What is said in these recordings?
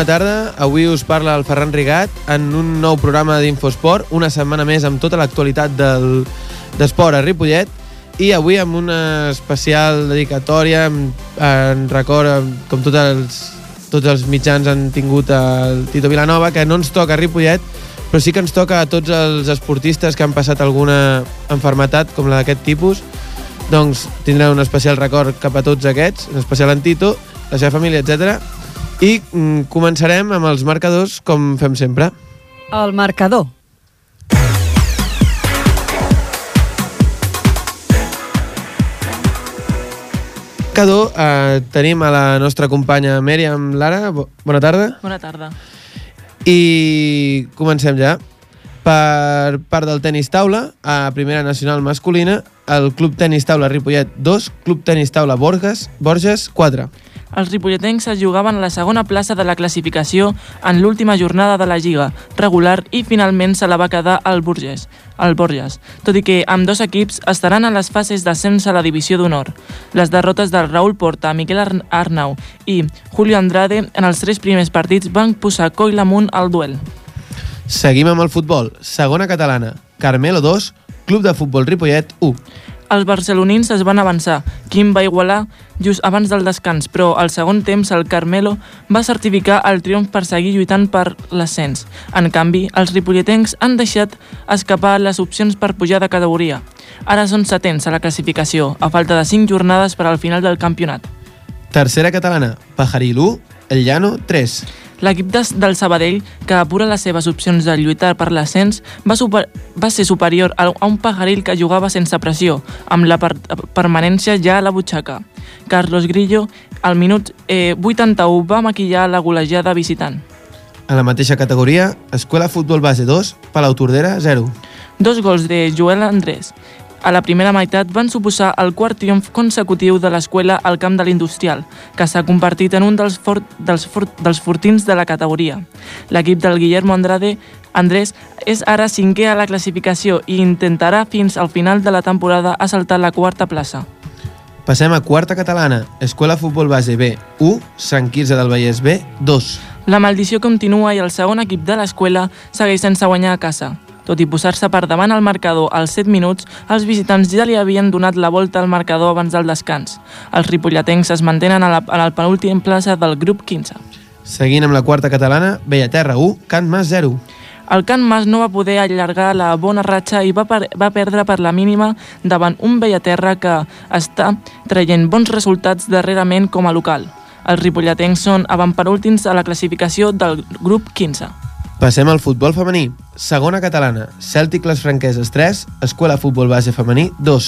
Bona tarda, avui us parla el Ferran Rigat en un nou programa d'Infosport, una setmana més amb tota l'actualitat d'esport a Ripollet i avui amb una especial dedicatòria en, en record, com tots els, tots els mitjans han tingut el Tito Vilanova, que no ens toca a Ripollet, però sí que ens toca a tots els esportistes que han passat alguna enfermetat com la d'aquest tipus, doncs tindrà un especial record cap a tots aquests, en especial en Tito, la seva família, etc. I mm, començarem amb els marcadors, com fem sempre. El marcador. Marcador, eh, tenim a la nostra companya Mèriam Lara. Bo- Bona tarda. Bona tarda. I comencem ja. Per part del tenis taula, a primera nacional masculina, el Club Tenis Taula Ripollet 2, Club Tenis Taula Borges, Borges 4. Els ripolletencs es jugaven a la segona plaça de la classificació en l'última jornada de la Lliga regular i finalment se la va quedar el Burgess, el Borges, tot i que amb dos equips estaran a les fases d'ascens a la divisió d'honor. Les derrotes del Raúl Porta, Miquel Ar- Arnau i Julio Andrade en els tres primers partits van posar coll amunt al duel. Seguim amb el futbol. Segona catalana, Carmelo 2, Club de Futbol Ripollet 1. Els barcelonins es van avançar. Quim va igualar just abans del descans, però al segon temps el Carmelo va certificar el triomf per seguir lluitant per l'ascens. En canvi, els ripolletens han deixat escapar les opcions per pujar de categoria. Ara són setents a la classificació, a falta de 5 jornades per al final del campionat. Tercera catalana, Pajaril 1, El Llano 3. L'equip del Sabadell, que apura les seves opcions de lluitar per l'ascens, va, super, va ser superior a a un pajaril que jugava sense pressió, amb la per permanència ja a la butxaca. Carlos Grillo, al minut eh, 81, va maquillar la golejada visitant. A la mateixa categoria, Escuela Futbol Base 2, Palau Tordera 0. Dos gols de Joel Andrés a la primera meitat van suposar el quart triomf consecutiu de l'escola al camp de l'Industrial, que s'ha convertit en un dels, fort, dels, fort, dels fortins de la categoria. L'equip del Guillermo Andrade Andrés és ara cinquè a la classificació i intentarà fins al final de la temporada assaltar la quarta plaça. Passem a quarta catalana, Escuela Futbol Base B 1, Sant Quirze del Vallès B 2. La maldició continua i el segon equip de l'escola segueix sense guanyar a casa. Tot i posar-se per davant al marcador als 7 minuts, els visitants ja li havien donat la volta al marcador abans del descans. Els ripolletens es mantenen a la, a la penúltima plaça del grup 15. Seguint amb la quarta catalana, Bellaterra 1, Can Mas 0. El Can Mas no va poder allargar la bona ratxa i va, per, va perdre per la mínima davant un Bellaterra que està traient bons resultats darrerament com a local. Els ripolletens són avantpenúltims a la classificació del grup 15. Passem al futbol femení. Segona catalana, Cèltic Les Franqueses 3, Escuela Futbol Base Femení 2.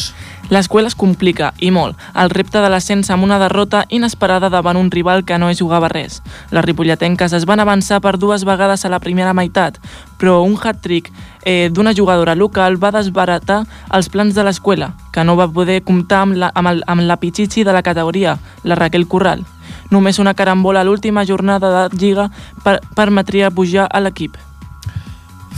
L'escola es complica, i molt, el repte de l'ascens amb una derrota inesperada davant un rival que no hi jugava res. Les ripolletenques es van avançar per dues vegades a la primera meitat, però un hat-trick eh, d'una jugadora local va desbaratar els plans de l'escola, que no va poder comptar amb la, amb, el, amb la pitxitxi de la categoria, la Raquel Corral. Només una carambola a l'última jornada de Lliga per, permetria pujar a l'equip.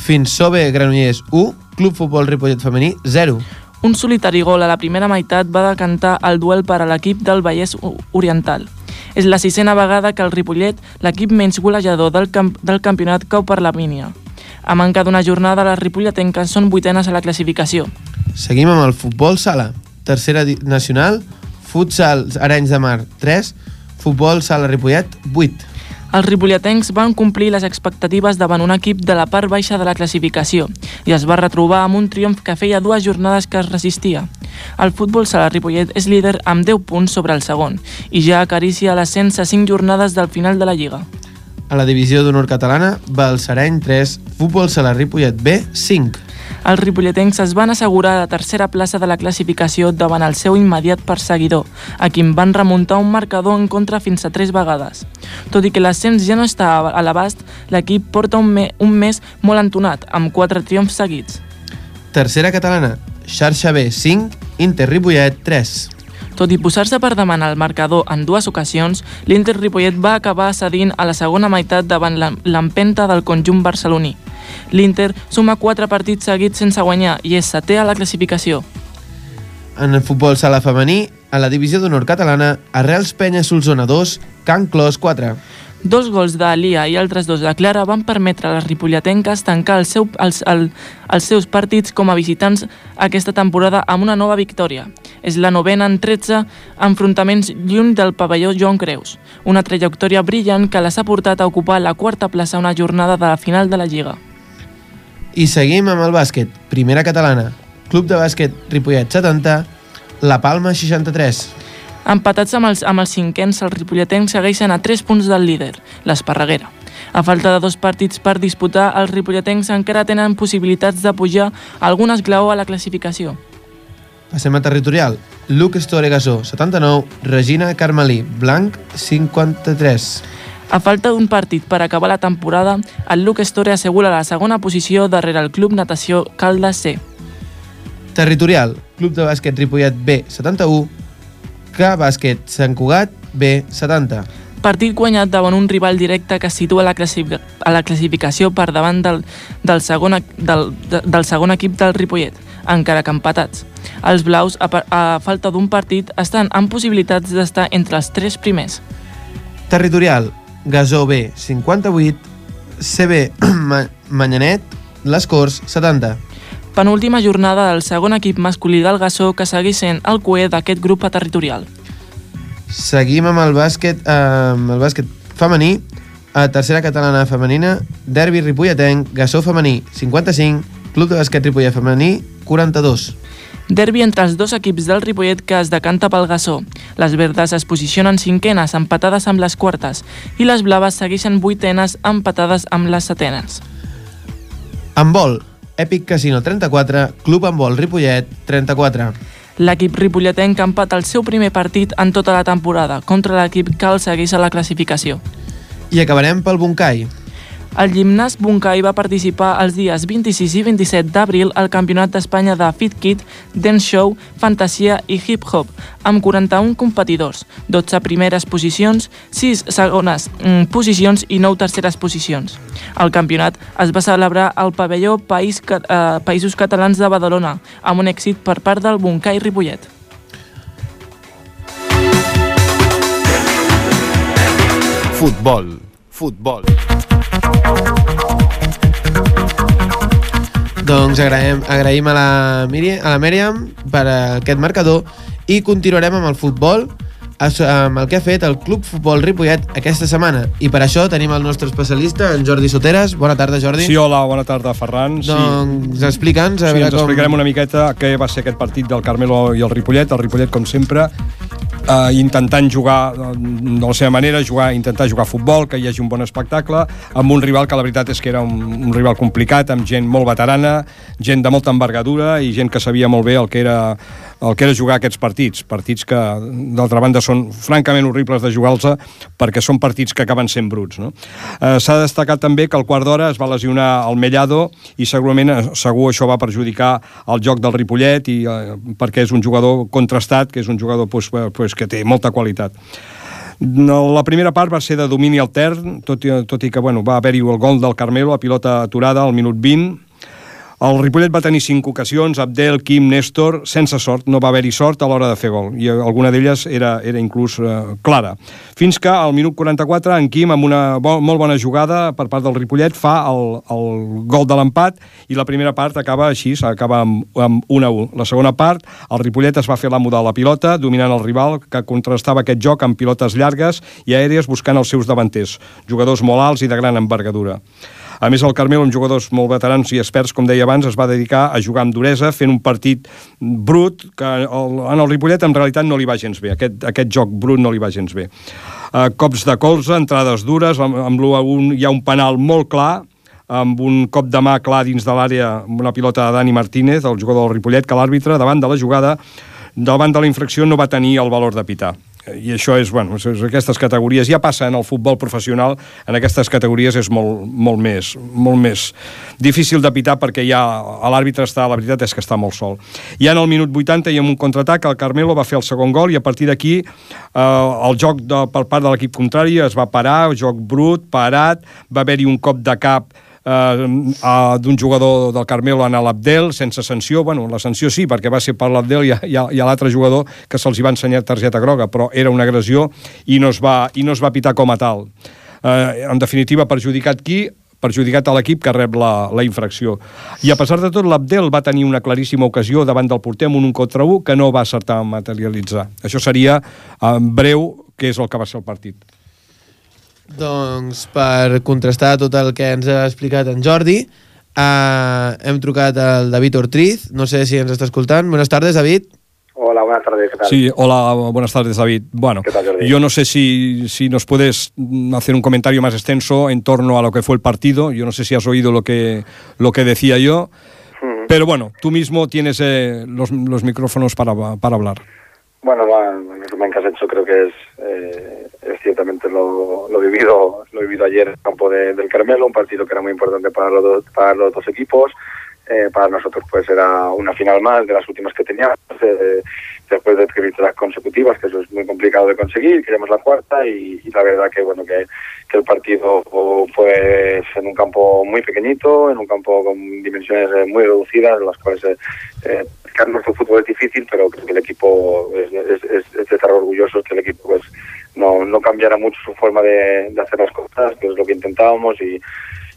Fins Sobe Granollers 1, Club Futbol Ripollet Femení 0. Un solitari gol a la primera meitat va decantar el duel per a l'equip del Vallès Oriental. És la sisena vegada que el Ripollet, l'equip menys golejador del, camp del campionat, cau per la mínia. A manca d'una jornada, les ripolletenques són vuitenes a la classificació. Seguim amb el futbol sala. Tercera nacional, Futsal Arenys de Mar 3, Futbol Sala Ripollet 8. Els ripolletens van complir les expectatives davant un equip de la part baixa de la classificació i es va retrobar amb un triomf que feia dues jornades que es resistia. El futbol sala Ripollet és líder amb 10 punts sobre el segon i ja acaricia l'ascens a 5 jornades del final de la Lliga. A la divisió d'honor catalana, Balsareny 3, Futbol Sala Ripollet B 5. Els ripolletens es van assegurar la tercera plaça de la classificació davant el seu immediat perseguidor, a qui van remuntar un marcador en contra fins a tres vegades. Tot i que l'ascens ja no està a l'abast, l'equip porta un, me un mes molt entonat, amb quatre triomfs seguits. Tercera catalana, Xarxa B 5, Inter Ripollet 3. Tot i posar-se per davant al marcador en dues ocasions, l'Inter Ripollet va acabar cedint a la segona meitat davant l'em- l'empenta del conjunt barceloní. L'Inter suma quatre partits seguits sense guanyar i és setè a la classificació. En el futbol sala femení, a la divisió d'honor catalana, Arrels Penya Solsona 2, Can Clos 4. Dos gols d'Alia i altres dos de Clara van permetre a les ripolletenques tancar el seu, els, el, els seus partits com a visitants aquesta temporada amb una nova victòria. És la novena en 13 enfrontaments lluny del pavelló Joan Creus, una trajectòria brillant que les ha portat a ocupar la quarta plaça una jornada de la final de la Lliga. I seguim amb el bàsquet. Primera catalana. Club de bàsquet Ripollet 70, La Palma 63. Empatats amb els, amb els cinquens, els ripolletens segueixen a 3 punts del líder, l'Esparreguera. A falta de dos partits per disputar, els ripolletens encara tenen possibilitats de pujar algun esglaó a la classificació. Passem a territorial. Luc Estore Gasó, 79, Regina Carmelí, Blanc, 53. A falta d'un partit per acabar la temporada, el Luc Estore assegura la segona posició darrere el Club Natació Caldes C. Territorial. Club de bàsquet Ripollet B, 71, que Bàsquet Sant Cugat B, 70. Partit guanyat davant un rival directe que es situa a la, classific a la classificació per davant del, del, segon, del, del segon equip del Ripollet, encara que empatats. Els blaus, a, a falta d'un partit, estan amb possibilitats d'estar entre els tres primers. Territorial, Gasó B, 58, CB Manyanet, Les Corts, 70 penúltima jornada del segon equip masculí del Gassó que segueix sent el cué d'aquest grup territorial. Seguim amb el bàsquet, eh, amb el bàsquet femení, a tercera catalana femenina, derbi ripolletenc, Gassó femení, 55, Club de bàsquet Ripollet femení, 42. Derbi entre els dos equips del Ripollet que es decanta pel Gassó. Les verdes es posicionen cinquenes empatades amb les quartes i les blaves segueixen vuitenes empatades amb les setenes. En vol, Epic Casino 34, Club Handbol Ripollet 34. L'equip ripolletenc ha empat el seu primer partit en tota la temporada contra l'equip que el segueix a la classificació. I acabarem pel Bunkai. El gimnàs Bunkai va participar els dies 26 i 27 d'abril al Campionat d'Espanya de Fit Kit, Dance Show, Fantasia i Hip Hop, amb 41 competidors, 12 primeres posicions, 6 segones mm, posicions i 9 terceres posicions. El campionat es va celebrar al pavelló País, eh, Països Catalans de Badalona, amb un èxit per part del Bunkai Ripollet. Futbol. Futbol. Doncs agraïm, agraïm a la, Miriam, a la Mèriam per aquest marcador i continuarem amb el futbol amb el que ha fet el Club Futbol Ripollet aquesta setmana. I per això tenim el nostre especialista, en Jordi Soteres. Bona tarda, Jordi. Sí, hola, bona tarda, Ferran. Doncs sí. explica'ns. Sí, ens com... explicarem una miqueta què va ser aquest partit del Carmelo i el Ripollet. El Ripollet, com sempre, eh, intentant jugar eh, de la seva manera, jugar, intentar jugar a futbol, que hi hagi un bon espectacle, amb un rival que la veritat és que era un, un rival complicat, amb gent molt veterana, gent de molta envergadura i gent que sabia molt bé el que era el que era jugar aquests partits, partits que d'altra banda són francament horribles de jugar-los perquè són partits que acaben sent bruts. No? Eh, S'ha destacat també que al quart d'hora es va lesionar el Mellado i segurament eh, segur això va perjudicar el joc del Ripollet i, eh, perquè és un jugador contrastat, que és un jugador pues, pues, que té molta qualitat. La primera part va ser de domini altern, tot i, tot i que bueno, va haver-hi el gol del Carmelo a pilota aturada al minut 20, el Ripollet va tenir cinc ocasions, Abdel, Quim, Néstor, sense sort, no va haver-hi sort a l'hora de fer gol, i alguna d'elles era, era inclús eh, clara. Fins que al minut 44, en Quim, amb una bo, molt bona jugada per part del Ripollet, fa el, el gol de l'empat, i la primera part acaba així, acaba amb, amb 1 a 1. La segona part, el Ripollet es va fer l'amo de la pilota, dominant el rival, que contrastava aquest joc amb pilotes llargues i aèries buscant els seus davanters, jugadors molt alts i de gran envergadura. A més, el Carmel, amb jugadors molt veterans i experts, com deia abans, es va dedicar a jugar amb duresa, fent un partit brut, que el, en el Ripollet en realitat no li va gens bé. Aquest, aquest joc brut no li va gens bé. Uh, cops de colze, entrades dures, amb, amb l'1 hi ha un penal molt clar, amb un cop de mà clar dins de l'àrea, amb una pilota de Dani Martínez, el jugador del Ripollet, que l'àrbitre, davant de la jugada, davant de la infracció, no va tenir el valor de pitar i això és, bueno, és, aquestes categories ja passa en el futbol professional, en aquestes categories és molt, molt més molt més difícil de pitar perquè ja l'àrbitre està, la veritat és que està molt sol. Ja en el minut 80 i amb un contraatac el Carmelo va fer el segon gol i a partir d'aquí eh, el joc de, per part de l'equip contrari es va parar, joc brut, parat, va haver-hi un cop de cap d'un jugador del Carmelo en l'Abdel, sense sanció. Bueno, la sanció sí, perquè va ser per l'Abdel i, i, i a l'altre jugador que se'ls va ensenyar targeta groga, però era una agressió i no es va, i no es va pitar com a tal. eh, en definitiva, perjudicat qui? perjudicat a l'equip que rep la, la infracció. I a pesar de tot, l'Abdel va tenir una claríssima ocasió davant del porter amb un 1 contra 1 que no va acertar a materialitzar. Això seria en breu què és el que va ser el partit. Doncs per contrastar tot el que ens ha explicat en Jordi, eh, hem trucat al David Ortiz, no sé si ens està escoltant. Buenas tardes, David. Hola, buenas tardes, ¿qué tal? Sí, hola, buenas tardes, David. Bueno, ¿Qué tal, Jordi? yo no sé si, si nos puedes hacer un comentario más extenso en torno a lo que fue el partido. Yo no sé si has oído lo que, lo que decía yo. Ujú. Pero bueno, tú mismo tienes eh, los, los micrófonos para, para hablar. Bueno, el resumen que has hecho creo que es, eh, es ciertamente lo, lo vivido lo vivido ayer en el campo de- del Carmelo, un partido que era muy importante para los, dos- para los dos equipos. Eh, para nosotros pues era una final más de las últimas que teníamos, eh, después de victorias consecutivas, que eso es muy complicado de conseguir, queríamos la cuarta y, la verdad que bueno que, que el partido fue en un campo muy pequeñito, en un campo con dimensiones eh, muy reducidas, en las cuales eh, practicar nuestro fútbol es difícil, pero creo que el equipo es, es, es- es de estar orgullosos que el equipo pues no, no cambiara mucho su forma de, hacer las cosas, que es lo que intentábamos y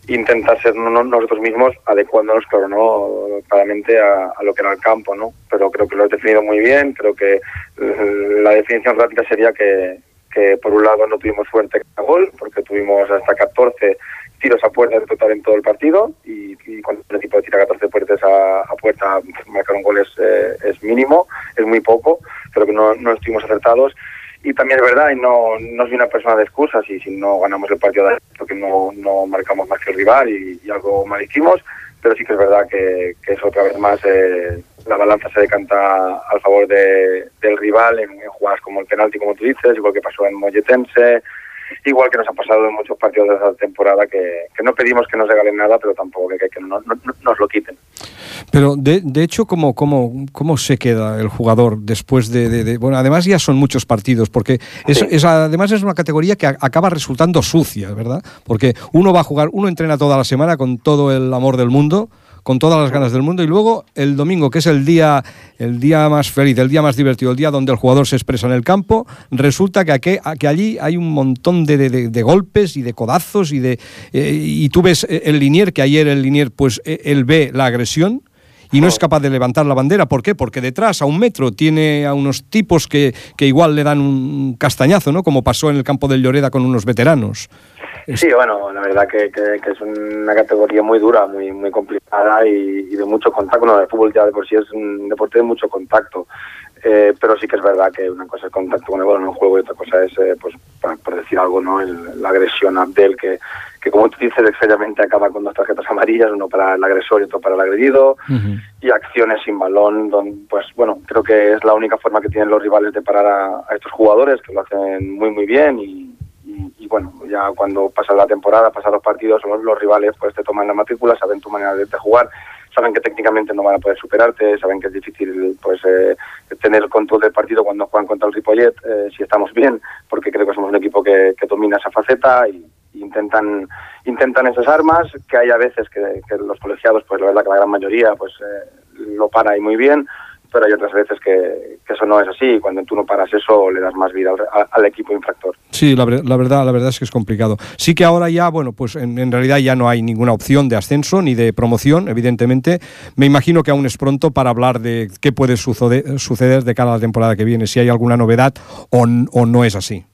intentar ser no- no- nosotros mismos adecuándonos, claro, no claramente a, lo que era el campo, ¿no? Pero creo que lo has definido muy bien, creo que eh, la definición rápida sería que, que por un lado no tuvimos suerte a gol, porque tuvimos hasta 14 tiros a puerta en total en todo el partido y, cuando el equipo tira 14 puertas a, puerta marcar un gol es, eh, mínimo, es muy poco, creo que no, no estuvimos acertados. Y también es verdad, y no, no soy una persona de excusas y si no ganamos el partido porque no, no marcamos más que el rival y, y algo mal hicimos, pero sí que es verdad que, que es otra vez más eh, la balanza se decanta al favor de, del rival en, en jugadas como el penalti, como tú dices, igual que pasó en Molletense, igual que nos ha pasado en muchos partidos de esta temporada que, que no pedimos que nos regalen nada, pero tampoco que, que no- no- no- nos lo quiten. Pero de, de hecho, ¿cómo, cómo, ¿cómo se queda el jugador después de, de- de- Bueno, además ya son muchos partidos, porque es, Sí. es- además es una categoría que a- acaba resultando sucia, ¿verdad? Porque uno va a jugar, uno entrena toda la semana con todo el amor del mundo, con todas las ganas del mundo, y luego el domingo, que es el día, el día más feliz, el día más divertido, el día donde el jugador se expresa en el campo, resulta que, aquí- allí hay un montón de, de- de- de golpes y de codazos y de eh, y tú ves eh, el linier, que ayer el linier, pues eh, él ve la agresión y no es capaz de levantar la bandera. ¿Por qué? Porque detrás, a un metro, tiene a unos tipos que, que igual le dan un castañazo, ¿no? Como pasó en el campo del Lloreda con unos veteranos. Sí, bueno, la verdad que, que- que es una categoría muy dura, muy muy complicada y, y de mucho contacto. Bueno, el fútbol ya de por sí es un deporte de mucho contacto, Eh, pero sí que es verdad que una cosa es contacto con el balón en un juego y otra cosa es, eh, pues, para- por decir algo, no El- la agresión a Abdel, que, que como tú dices, extrañamente acaba con dos tarjetas amarillas, uno para el agresor y otro para el agredido y acciones sin balón, donde, pues bueno, creo que es la única forma que tienen los rivales de parar a, a estos jugadores, que lo hacen muy muy bien y, y- bueno, ya cuando pasa la temporada, pasan los partidos, los, rivales pues te toman la matrícula, saben tu manera de, jugar, saben que técnicamente no van a poder superarte, saben que es difícil pues eh, tener control del partido cuando juegan contra el Ripollet, eh, si estamos bien, porque creo que somos un equipo que, domina esa faceta y intentan intentan esas armas que hay a veces que, que los colegiados pues la verdad que la gran mayoría pues eh, lo para y muy bien pero hay otras veces que, que eso no es así y cuando tú no paras eso le das más vida al, equipo infractor Sí, la, ver- la verdad, la verdad es que es complicado. Sí que ahora ya, bueno, pues en, en realidad ya no hay ninguna opción de ascenso ni de promoción, evidentemente. Me imagino que aún es pronto para hablar de qué puede suceder, suceder de cara a la temporada que viene, si hay alguna novedad o, no es así.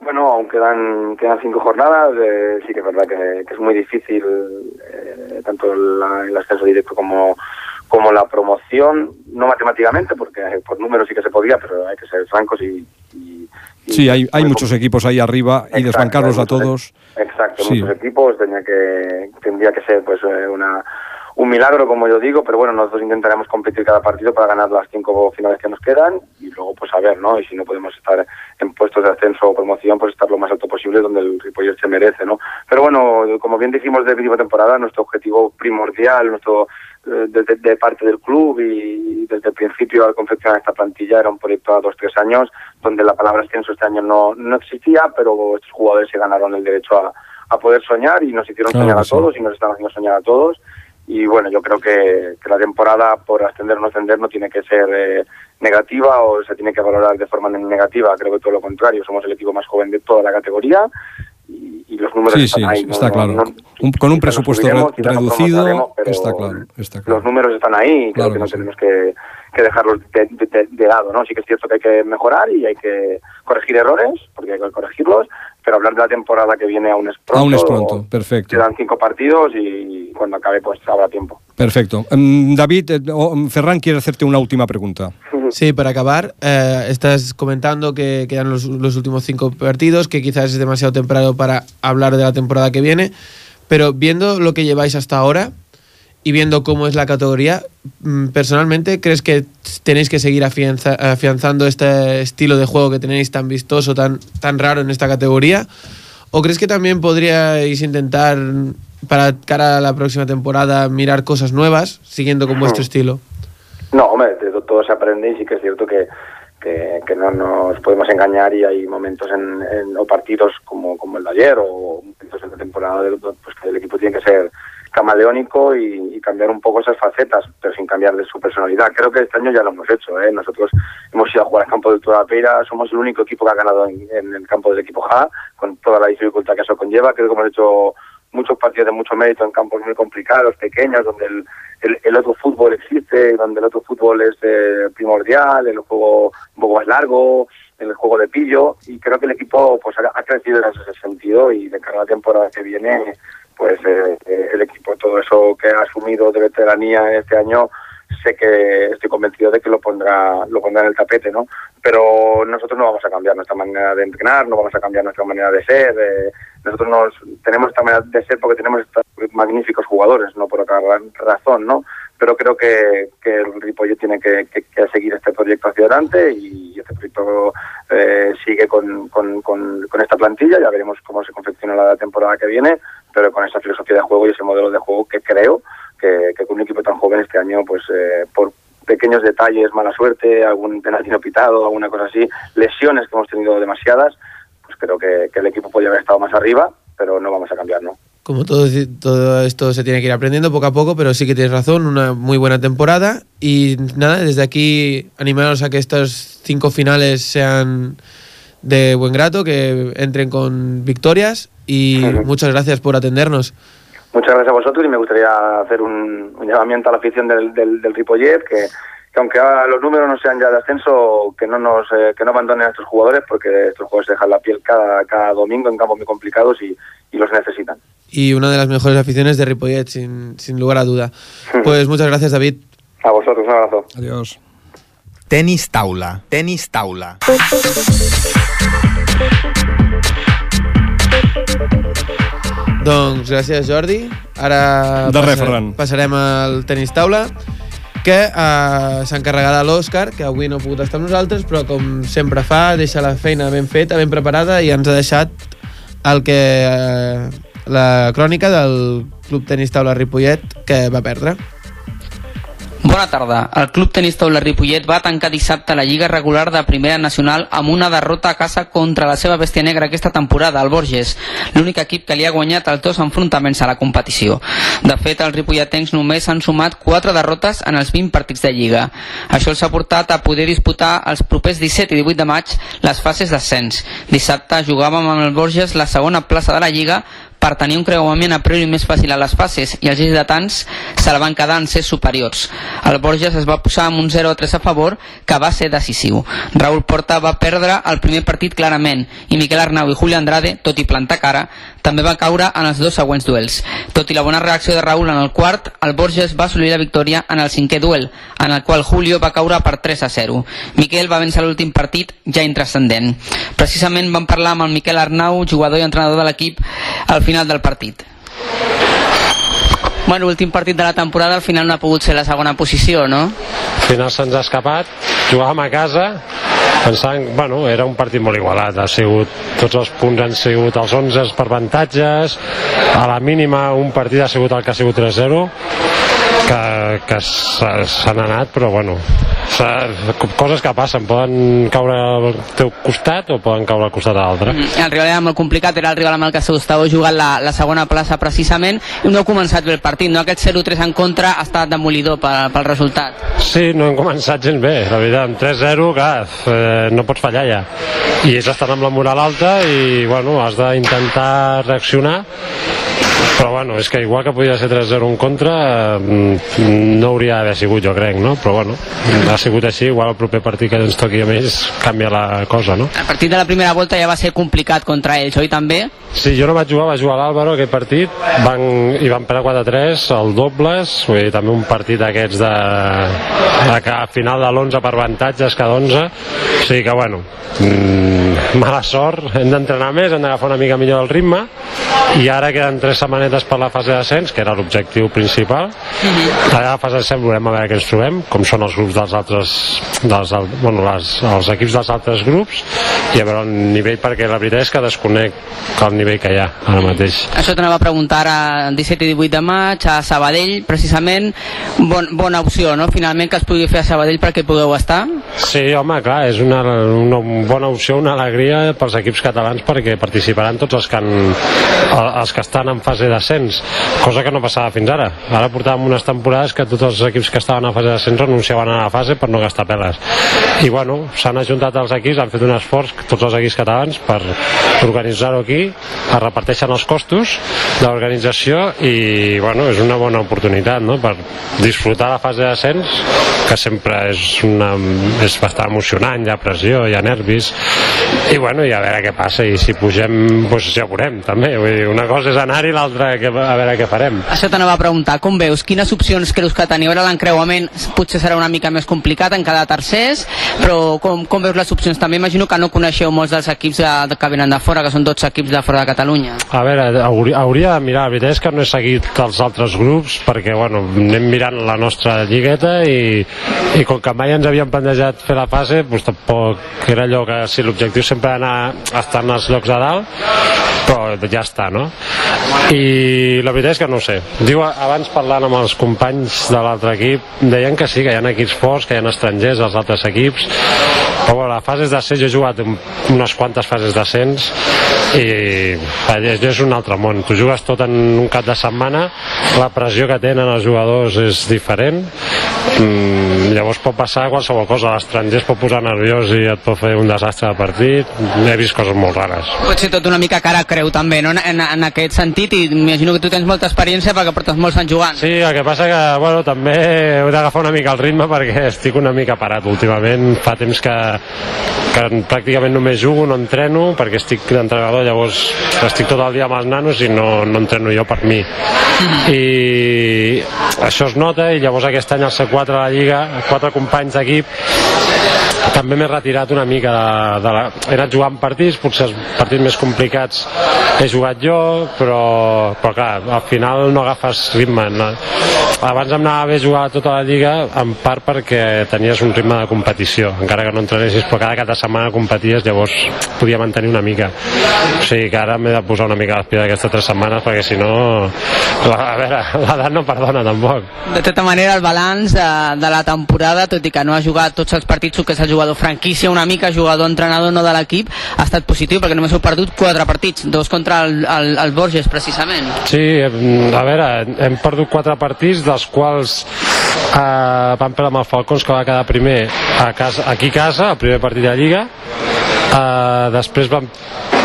Bueno, aún quedan, quedan cinco jornadas, eh, sí que es verdad que, que es muy difícil eh, tanto la- el ascenso directo como, como la promoción, no matemáticamente, porque eh, por números sí que se podía, pero hay que ser francos y... y- y Sí, hay, hay muchos equipos ahí arriba y desbancarlos a todos. Exacto, Sí. muchos equipos, tenía que, tendría que ser pues eh, una un milagro, como yo digo, pero bueno, nosotros intentaremos competir cada partido para ganar las cinco finales que nos quedan y luego pues a ver, ¿no? Y si no podemos estar en puestos de ascenso o promoción, pues estar lo más alto posible donde el Ripollet se merece, ¿no? Pero bueno, como bien dijimos de principio temporada, nuestro objetivo primordial, nuestro desde de parte del club y desde el principio al confeccionar esta plantilla era un proyecto a dos, tres años donde la palabra ascenso este año no, no existía, pero estos jugadores se ganaron el derecho a, a poder soñar y nos hicieron Claro soñar a sí. todos y nos están haciendo soñar a todos. Y bueno, yo creo que, que la temporada por ascender o no ascender no tiene que ser eh, negativa o se tiene que valorar de forma negativa. Creo que todo lo contrario. Somos el equipo más joven de toda la categoría y, y los números Sí, están sí, ahí. está claro. Un- con un presupuesto subiremos, reducido, está claro, está claro. Los números están ahí y creo Claro que no sí. tenemos que, que dejarlos de, de- de- de lado, ¿no? Sí que es cierto que hay que mejorar y hay que corregir errores, porque hay que corregirlos, pero hablar de la temporada que viene aún es pronto. Aún es pronto, perfecto. Quedan cinco partidos y cuando acabe pues habrá tiempo. Perfecto. Em, David, eh, em, Ferran quiere hacerte una última pregunta. Sí, para acabar, eh, estás comentando que quedan los, los últimos cinco partidos, que quizás es demasiado temprano para hablar de la temporada que viene, pero viendo lo que lleváis hasta ahora y viendo cómo es la categoría, mm, personalmente, ¿crees que tenéis que seguir afianza- afianzando este estilo de juego que tenéis tan vistoso, tan, tan raro en esta categoría? ¿O crees que también podríais intentar, para cara a la próxima temporada, mirar cosas nuevas, siguiendo con vuestro estilo? No, hombre, de todo se aprende y sí que es cierto que, que, no nos podemos engañar y hay momentos en, en- o partidos como, como el de ayer o momentos en la temporada del, pues que el equipo tiene que ser camaleónico y, y cambiar un poco esas facetas, pero sin cambiar de su personalidad. Creo que este año ya lo hemos hecho. ¿eh? Nosotros hemos ido a jugar al campo del Peira, somos el único equipo que ha ganado en, en el campo del equipo Ja, con toda la dificultad que eso conlleva. Creo que hemos hecho muchos partidos de mucho mérito en campos muy complicados, pequeños, donde el, el, el otro fútbol existe, donde el otro fútbol es eh, primordial, el juego un poco más largo, el juego de pillo, y creo que el equipo pues ha, crecido en ese sentido y de cara a la temporada que viene, pues eh, eh, el equipo, todo eso que ha asumido de veteranía este año, sé que estoy convencido de que lo pondrá lo pondrá en el tapete, ¿no? Pero nosotros no vamos a cambiar nuestra manera de entrenar, no vamos a cambiar nuestra manera de ser. eh, nosotros nos, tenemos esta manera de ser porque tenemos estos magníficos jugadores, no por otra ra- razón, ¿no? Pero creo que, que el Ripollet tiene que, seguir este proyecto hacia adelante y este proyecto eh, sigue con, esta plantilla. Ya veremos cómo se confecciona la temporada que viene, pero con esa filosofía de juego y ese modelo de juego que creo que, con un equipo tan joven este año, pues eh, por pequeños detalles, mala suerte, algún penalti no pitado, alguna cosa así, lesiones que hemos tenido demasiadas, pues creo que, que el equipo podría haber estado más arriba, pero no vamos a cambiar, ¿no? Como todo, todo esto se tiene que ir aprendiendo poco a poco, pero sí que tienes razón, una muy buena temporada. Y nada, desde aquí animaros a que estos cinco finales sean de buen grato, que entren con victorias. Y muchas gracias por atendernos. Muchas gracias a vosotros y me gustaría hacer un, un llamamiento a la afición del, del, del Ripollet, que, que aunque los números no sean ya de ascenso, que no nos eh, que no abandonen a estos jugadores, porque estos jugadores dejan la piel cada, cada domingo en campos muy complicados y, y los necesitan. Y una de las mejores aficiones de Ripollet, sin, sin lugar a duda. Pues muchas gracias, David. A vosotros, un abrazo. Adiós. Tenis taula. Tenis taula. Doncs gràcies, Jordi. Ara De res, Ferran. passarem al tenis taula, que eh, s'encarregarà l'Òscar, que avui no ha pogut estar amb nosaltres, però com sempre fa, deixa la feina ben feta, ben preparada, i ens ha deixat el que eh, la crònica del Club Tenis Taula Ripollet, que va perdre. Bona tarda. El Club Tenis Taula Ripollet va tancar dissabte la Lliga regular de Primera Nacional amb una derrota a casa contra la seva bèstia negra aquesta temporada, el Borges, l'únic equip que li ha guanyat els dos enfrontaments a la competició. De fet, els ripolletens només han sumat 4 derrotes en els 20 partits de Lliga. Això els ha portat a poder disputar els propers 17 i 18 de maig les fases d'ascens. Dissabte jugàvem amb el Borges la segona plaça de la Lliga per tenir un creuament a priori més fàcil a les fases i els lleidatans se la van quedar en ser superiors. El Borges es va posar amb un 0-3 a favor que va ser decisiu. Raúl Porta va perdre el primer partit clarament i Miquel Arnau i Julio Andrade, tot i plantar cara, també va caure en els dos següents duels. Tot i la bona reacció de Raúl en el quart, el Borges va assolir la victòria en el cinquè duel, en el qual Julio va caure per 3 a 0. Miquel va vèncer l'últim partit ja intrascendent. Precisament vam parlar amb el Miquel Arnau, jugador i entrenador de l'equip, al final del partit. Bueno, últim partit de la temporada, al final no ha pogut ser la segona posició, no? Al final se'ns ha escapat, jugàvem a casa, pensant, bueno, era un partit molt igualat, ha sigut, tots els punts han sigut els 11 per avantatges, a la mínima un partit ha sigut el que ha sigut 3-0, que, que s'ha- s'han anat, però bueno, coses que passen, poden caure al teu costat o poden caure al costat de l'altre. Mm, el rival era molt complicat, era el rival amb el que s'estava jugant la, la segona plaça precisament, i no ha començat bé el partit, no? Aquest 0-3 en contra ha estat demolidor pel, pel resultat. Sí, no hem començat gens bé, la veritat, amb 3-0, clar, eh, no pots fallar ja. I ells estan amb la moral alta i, bueno, has d'intentar reaccionar però bueno, és que igual que podia ser 3-0 en contra mm, no hauria d'haver sigut jo crec, no? però bueno, ha sigut així igual el proper partit que ens toqui a més canvia la cosa, no? El partit de la primera volta ja va ser complicat contra ells, oi també? Sí, jo no vaig jugar, va jugar l'Àlvaro aquest partit van, i van perdre 4-3 el dobles, vull dir, també un partit d'aquests de, de que a final de l'11 per avantatges cada 11 o sigui que bueno mmm, mala sort, hem d'entrenar més hem d'agafar una mica millor el ritme i ara queden 3 setmanetes per la fase d'ascens que era l'objectiu principal uh -huh. a la fase d'ascens veurem a veure què ens trobem com són els grups dels altres dels, bueno, les, els equips dels altres grups i a veure el nivell perquè la veritat és que desconec el nivell que hi ha ara mateix. Això t'anava a preguntar a 17 i 18 de maig a Sabadell, precisament bon, bona opció, no? Finalment que es pugui fer a Sabadell perquè pugueu estar? Sí, home, clar, és una, una bona opció, una alegria pels equips catalans perquè participaran tots els que, han, els que estan en fase d'ascens, cosa que no passava fins ara. Ara portàvem unes temporades que tots els equips que estaven a fase d'ascens renunciaven a la fase per no gastar peles. I bueno, s'han ajuntat els equips, han fet un esforç, tots els equips catalans, per organitzar-ho aquí es reparteixen els costos de l'organització i bueno, és una bona oportunitat no? per disfrutar la fase d'ascens que sempre és, una, és bastant emocionant, hi ha pressió, hi ha nervis i bueno, i a veure què passa i si pugem, doncs ja veurem també Vull dir, una cosa és anar i l'altra a veure què farem. Això t'anava a preguntar, com veus? Quines opcions creus que teniu? Ara l'encreuament potser serà una mica més complicat en cada tercers, però com, com veus les opcions? També imagino que no coneixeu molts dels equips de, que venen de fora, que són 12 equips de fora de Catalunya? A veure, hauria, hauria de mirar, la veritat és que no he seguit els altres grups perquè, bueno, anem mirant la nostra lligueta i, i com que mai ens havíem plantejat fer la fase, doncs tampoc era allò que si l'objectiu sempre anar a estar en els llocs de dalt, ja està, no? I la veritat és que no sé. Diu, abans parlant amb els companys de l'altre equip, deien que sí, que hi ha equips forts, que hi ha estrangers als altres equips, però bueno, les fases d'ascens, jo he jugat unes quantes fases d'ascens i és un altre món. Tu jugues tot en un cap de setmana, la pressió que tenen els jugadors és diferent, mm, llavors pot passar qualsevol cosa. L'estranger es pot posar nerviós i et pot fer un desastre de partit. He vist coses molt rares. Pot ser tot una mica cara creu també, no? En, en aquest sentit, i m'imagino que tu tens molta experiència perquè portes molts anys jugant. Sí, el que passa que, bueno, també he d'agafar una mica el ritme perquè estic una mica parat últimament. Fa temps que, que pràcticament només jugo, no entreno, perquè estic d'entrenador, llavors estic tot el dia amb els nanos i no, no entreno jo per mi. I això es nota i llavors aquest any al C4 a la Lliga, quatre companys d'equip també m'he retirat una mica de, de la... he anat jugant partits, potser els partits més complicats he jugat jo, però, però clar, al final no agafes ritme. No? Abans em anava bé jugar tota la lliga, en part perquè tenies un ritme de competició, encara que no entrenessis, però cada cada setmana competies, llavors podia mantenir una mica. O sigui que ara m'he de posar una mica a d'aquestes tres setmanes, perquè si no, la, a veure, l'edat no perdona tampoc. De tota manera, el balanç de, de la temporada, tot i que no ha jugat tots els partits, que és el jugador franquícia una mica, jugador entrenador no de l'equip, ha estat positiu perquè només heu perdut quatre partits, dos contra el, el, el Borges precisament. Sí, a veure, hem perdut quatre partits dels quals eh, vam perdre amb el Falcons que va quedar primer a casa, aquí a casa, el primer partit de Lliga. Eh, després vam,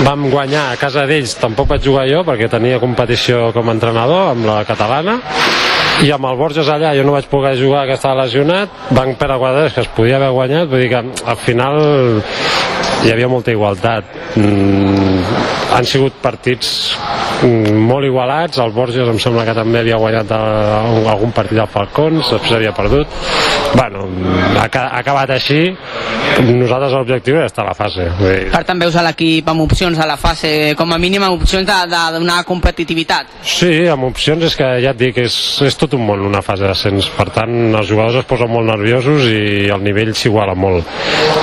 vam guanyar a casa d'ells, tampoc vaig jugar jo perquè tenia competició com a entrenador amb la catalana. I amb el Borges allà jo no vaig poder jugar que estava lesionat van perdre quadres que es podia haver guanyat vull dir que al final hi havia molta igualtat mm, han sigut partits mm, molt igualats. El Borges em sembla que també havia guanyat algun partit del Falcons després havia perdut. Bueno, ha, ha acabat així. Nosaltres l'objectiu és estar a la fase per tant veus a l'equip amb opcions a la fase com a mínim amb opcions de, de donar competitivitat. Sí, amb opcions és que ja et dic és, és tot un món una fase d'ascens. Per tant els jugadors es posen molt nerviosos i el nivell s'iguala molt.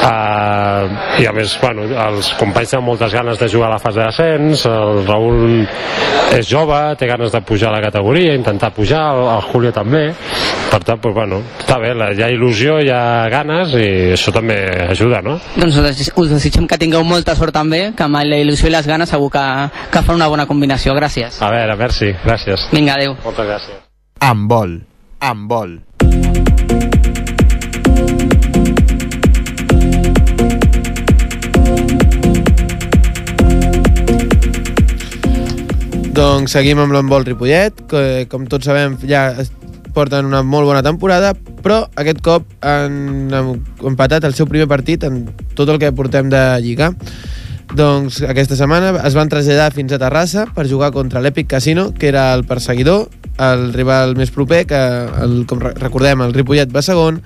Uh, i a més bueno, els companys tenen moltes ganes de jugar a la fase d'ascens el Raül és jove té ganes de pujar a la categoria intentar pujar, el, el Julio també per tant, pues, bueno, està bé, la- hi ha il·lusió, hi ha ganes i això també ajuda, no? Doncs us desitgem- que tingueu molta sort també, que amb la il·lusió i les ganes segur que, que fan una bona combinació. Gràcies. A veure, merci, gràcies. Vinga, adeu. Moltes gràcies. Amb vol. Amb vol. Doncs seguim amb l'envol Ripollet, que com tots sabem ja porten una molt bona temporada, però aquest cop han empatat el seu primer partit en tot el que portem de Lliga. Doncs aquesta setmana es van traslladar fins a Terrassa per jugar contra l'Epic Casino, que era el perseguidor, el rival més proper, que el, com re- recordem el Ripollet va segon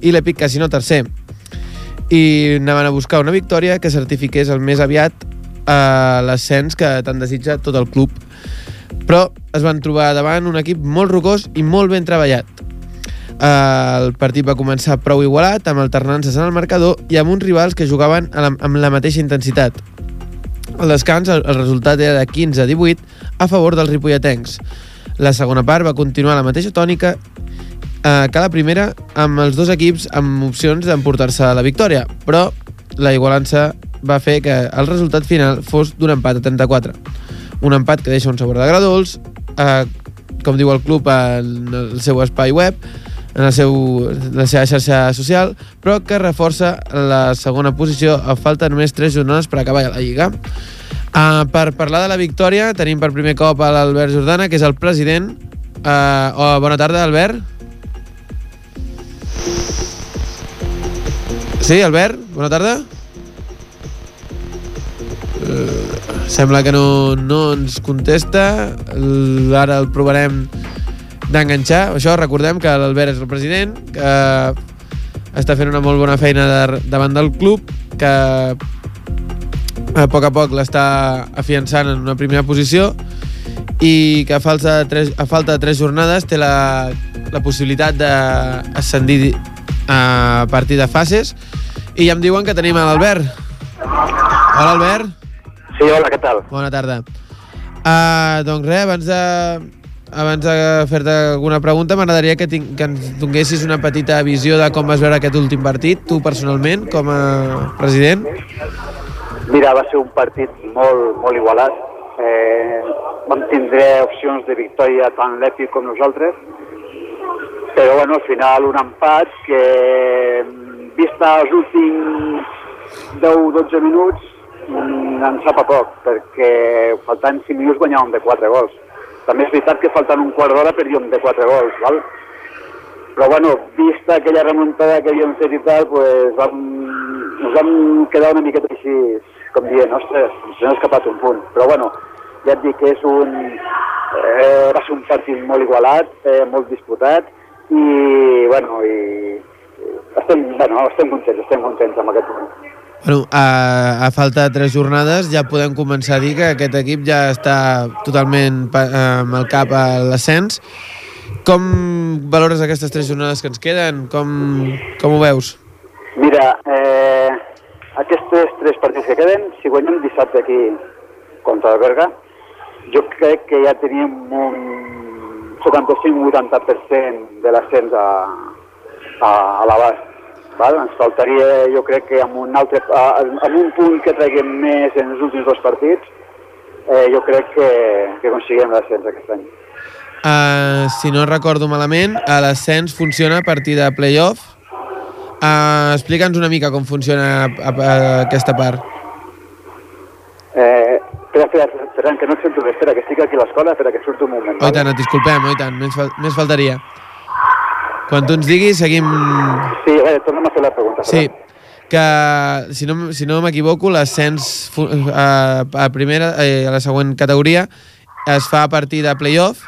i l'Epic Casino tercer. I anaven a buscar una victòria que certifiqués el més aviat a l'ascens que tant desitja tot el club. Però es van trobar davant un equip molt rocós i molt ben treballat. El partit va començar prou igualat, amb alternances en el marcador i amb uns rivals que jugaven amb la mateixa intensitat. Al descans, el, resultat era de 15 a 18 a favor dels ripolletens. La segona part va continuar la mateixa tònica eh, que la primera, amb els dos equips amb opcions d'emportar-se la victòria, però la igualança va fer que el resultat final fos d'un empat a 34. Un empat que deixa un sabor de gradols, eh, com diu el club en el seu espai web, en el seu, la seva xarxa social, però que reforça la segona posició a falta només 3 jornades per acabar la Lliga. Uh, per parlar de la victòria tenim per primer cop a l'Albert Jordana, que és el president. Uh, oh, bona tarda, Albert. Sí, Albert, bona tarda. Sembla que no, no ens contesta. Ara el provarem d'enganxar. Això, recordem que l'Albert és el president, que està fent una molt bona feina de, davant del club, que a poc a poc l'està afiançant en una primera posició i que a falta de tres, a falta de tres jornades té la, la possibilitat d'ascendir a partir de fases i ja em diuen que tenim l'Albert. Hola, Albert. Sí, hola, què tal? Bona tarda. Uh, doncs res, abans de, abans de fer-te alguna pregunta, m'agradaria que, tinc, que ens donessis una petita visió de com vas veure aquest últim partit, tu personalment, com a president. Mira, va ser un partit molt, molt igualat. Eh, vam tindre opcions de victòria tant l'Epi com nosaltres, però bueno, al final un empat que, vista els últims 10-12 minuts, ens sap a poc, perquè faltant 5 minuts guanyàvem de 4 gols. També és veritat que faltant un quart d'hora perdíem de 4 gols, val? Però bueno, vista aquella remuntada que havíem fet i tal, pues vam, ens vam quedar una miqueta així, com dient, ostres, ens n'ha escapat un punt. Però bueno, ja et dic que és un... Eh, va ser un partit molt igualat, eh, molt disputat, i bueno, i estem, bueno, estem contents, estem contents amb aquest punt. Bueno, a, a falta de tres jornades ja podem començar a dir que aquest equip ja està totalment pa- amb el cap a l'ascens. Com valores aquestes tres jornades que ens queden? Com, com ho veus? Mira, eh, aquests tres partits que queden, si guanyem dissabte aquí contra el Berga, jo crec que ja teníem un 75-80% de l'ascens a, a, a l'abast. Val? Ens faltaria, jo crec que amb un, altre, amb un punt que traguem més en els últims dos partits, eh, jo crec que, que aconseguirem l'ascens aquest any. Uh, si no recordo malament, l'ascens funciona a partir de playoff. Uh, Explica'ns una mica com funciona a, a, a aquesta part. Eh, espera, espera, Ferran, que no et sento bé. Espera, que estic aquí a l'escola, espera, que surto un moment. Oh, i tant, et disculpem, oh, i tant, més, fal més faltaria. Quan tu ens diguis, seguim... Sí, eh, torna'm a fer la pregunta. Sí, que si no, si no m'equivoco, l'ascens a, a primera, eh, a la següent categoria es fa a partir de playoff.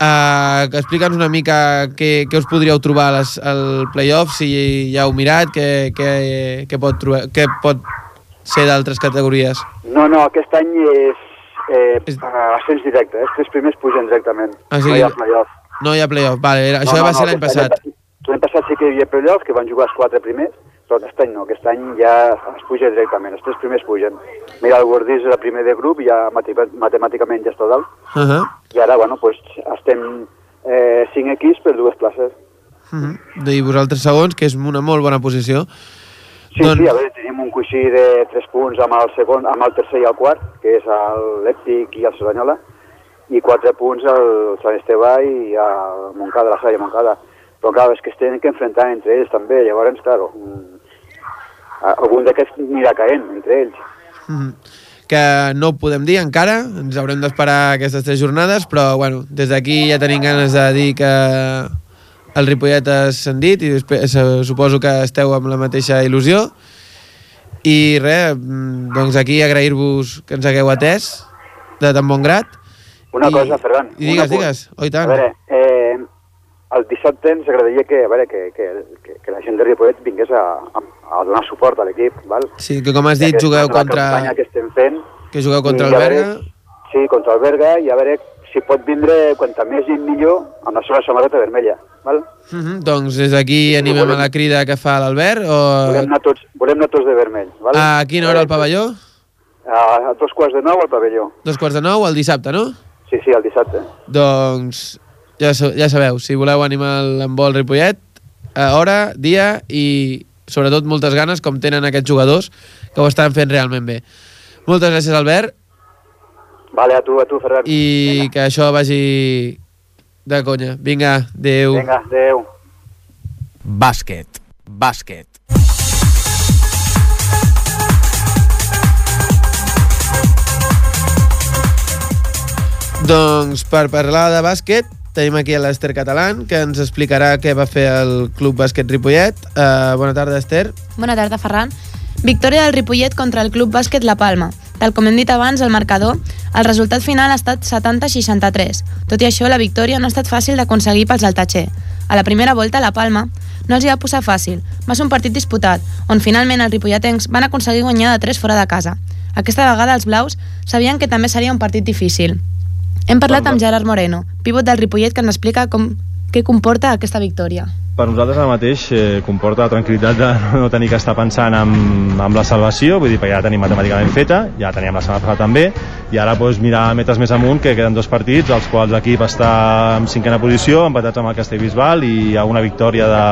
Uh, Explica'ns una mica què, què us podríeu trobar les, al playoff, si ja heu mirat, què, què, què, pot, trobar, què pot ser d'altres categories. No, no, aquest any és eh, És- ascens directe. Els tres primers pugen directament. Ah, sí? Ha playoff. No hi ha playoff, vale, era, això no, va no, ser l'any aquest passat. any- L'any passat sí que hi havia playoff, que van jugar els quatre primers, però aquest any no, aquest any ja es puja directament, els tres primers pugen. Mira, el Guardís és el primer de grup, ja mate- matemàticament ja està dalt, Uh -huh. i ara, bueno, pues, estem eh, cinc equips per dues places. Uh -huh. I vosaltres segons, que és una molt bona posició. Sí, doncs... sí, a veure, tenim un coixí de 3 punts amb el, segon, amb el tercer i el quart, que és l'Èptic i el Cerdanyola, i 4 punts al Sant Esteve i al Montcada, la Salla Montcada. Però clar, és que es tenen que enfrontar entre ells també, llavors, claro, algun d'aquests anirà caent entre ells. Uh -huh que no podem dir encara, ens haurem d'esperar aquestes tres jornades, però bueno, des d'aquí ja tenim ganes de dir que el Ripollet ha ascendit i després, suposo que esteu amb la mateixa il·lusió i res, mm, doncs aquí agrair-vos que ens hagueu atès de tan bon grat una I, cosa, Ferran i digues, digues, oi tant a veure, eh, el dissabte ens agradaria que, a veure, que, que, que, que la gent de Ripollet vingués a, a, a donar suport a l'equip, val? Sí, que com has dit, ja jugueu contra... La que estem fent. Que jugueu contra el Berga. Sí, contra el Berga, i a veure si pot vindre quanta més gent millor amb la seva samarreta vermella. Val? Uh -huh, doncs des d'aquí animem volem... a la crida que fa l'Albert o... Volem anar, tots, volem anar tots de vermell. Val? A quina hora al pavelló? A, a dos quarts de nou al pavelló. Dos quarts de nou el dissabte, no? Sí, sí, el dissabte. Doncs ja, ja sabeu, si voleu animar l'embol Ripollet, a hora, dia i sobretot moltes ganes com tenen aquests jugadors que ho estan fent realment bé. Moltes gràcies, Albert. Vale, a tu, a tu, Ferran. I Vinga. que això vagi de conya. Vinga, adeu. Vinga, adeu. Bàsquet. Bàsquet. Doncs per parlar de bàsquet tenim aquí l'Ester Catalán, que ens explicarà què va fer el Club Bàsquet Ripollet. Uh, bona tarda, Esther. Bona tarda, Ferran. Victòria del Ripollet contra el Club Bàsquet La Palma. Tal com hem dit abans, el marcador, el resultat final ha estat 70-63. Tot i això, la victòria no ha estat fàcil d'aconseguir pels altatxer. A la primera volta, La Palma no els hi va posar fàcil. Va ser un partit disputat, on finalment els ripolletens van aconseguir guanyar de 3 fora de casa. Aquesta vegada els blaus sabien que també seria un partit difícil. Hem parlat amb Gerard Moreno, pivot del Ripollet, que ens explica com, què comporta aquesta victòria per nosaltres ara mateix eh, comporta la tranquil·litat de no tenir que estar pensant en, en la salvació, vull dir, perquè ja la tenim matemàticament feta, ja teníem la setmana passada també, i ara doncs, mirar metes més amunt, que queden dos partits, els quals l'equip està en cinquena posició, empatats amb el Castellbisbal, i hi ha una victòria de,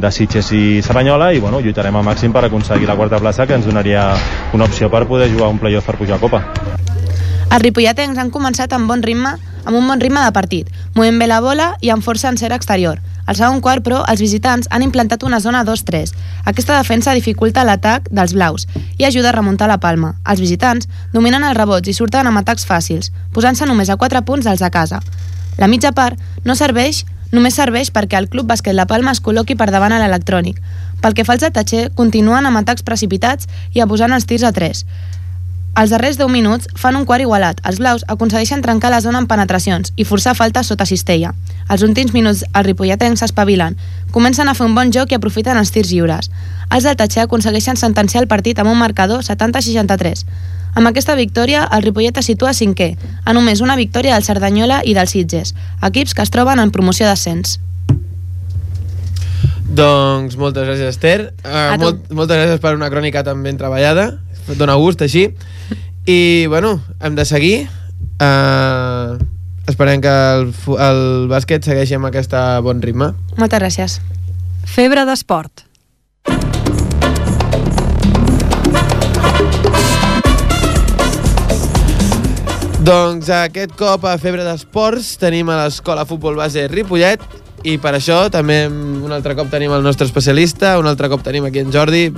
de Sitges i Saranyola i bueno, lluitarem al màxim per aconseguir la quarta plaça que ens donaria una opció per poder jugar un playoff per pujar a Copa. Els ripolletens han començat amb bon ritme, amb un bon ritme de partit, movent bé la bola i amb força en ser exterior. Al segon quart, però, els visitants han implantat una zona 2-3. Aquesta defensa dificulta l'atac dels blaus i ajuda a remuntar la palma. Els visitants dominen els rebots i surten amb atacs fàcils, posant-se només a 4 punts dels a casa. La mitja part no serveix només serveix perquè el Club Bàsquet La Palma es col·loqui per davant a l'electrònic. Pel que fa als atatxer, continuen amb atacs precipitats i abusant els tirs a 3. Els darrers 10 minuts fan un quart igualat. Els blaus aconsegueixen trencar la zona amb penetracions i forçar faltes sota cistella. Els últims minuts els ripolletens s'espavilen, comencen a fer un bon joc i aprofiten els tirs lliures. Els del Tatxer aconsegueixen sentenciar el partit amb un marcador 70-63. Amb aquesta victòria, el Ripollet es situa cinquè, a només una victòria del Cerdanyola i dels Sitges, equips que es troben en promoció d'ascens. Doncs moltes gràcies, Esther. Uh, molt, moltes gràcies per una crònica tan ben treballada. Dóna gust, així. I, bueno, hem de seguir. Uh, esperem que el, el bàsquet segueixi amb aquest bon ritme. Moltes gràcies. Febre d'esport. Doncs aquest cop a Febre d'Esports tenim a l'Escola Futbol Base Ripollet i per això també un altre cop tenim el nostre especialista, un altre cop tenim aquí en Jordi.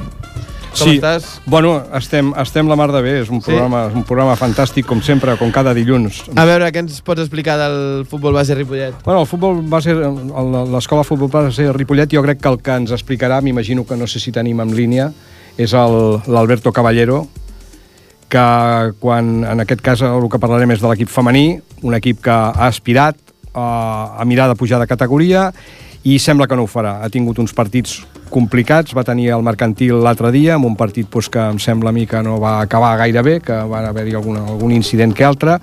Com sí. estàs? Bueno, estem, estem la mar de bé, és un, Sí? programa, és un programa fantàstic, com sempre, com cada dilluns. A veure, què ens pots explicar del futbol base Ripollet? Bueno, el futbol va ser l'escola futbol va ser Ripollet, jo crec que el que ens explicarà, m'imagino que no sé si tenim en línia, és l'Alberto Caballero, que quan, en aquest cas el que parlarem és de l'equip femení, un equip que ha aspirat a, a mirar de pujar de categoria i sembla que no ho farà. Ha tingut uns partits complicats, va tenir el mercantil l'altre dia, amb un partit doncs, que em sembla a mi que no va acabar gaire bé, que va haver-hi algun, algun incident que altre,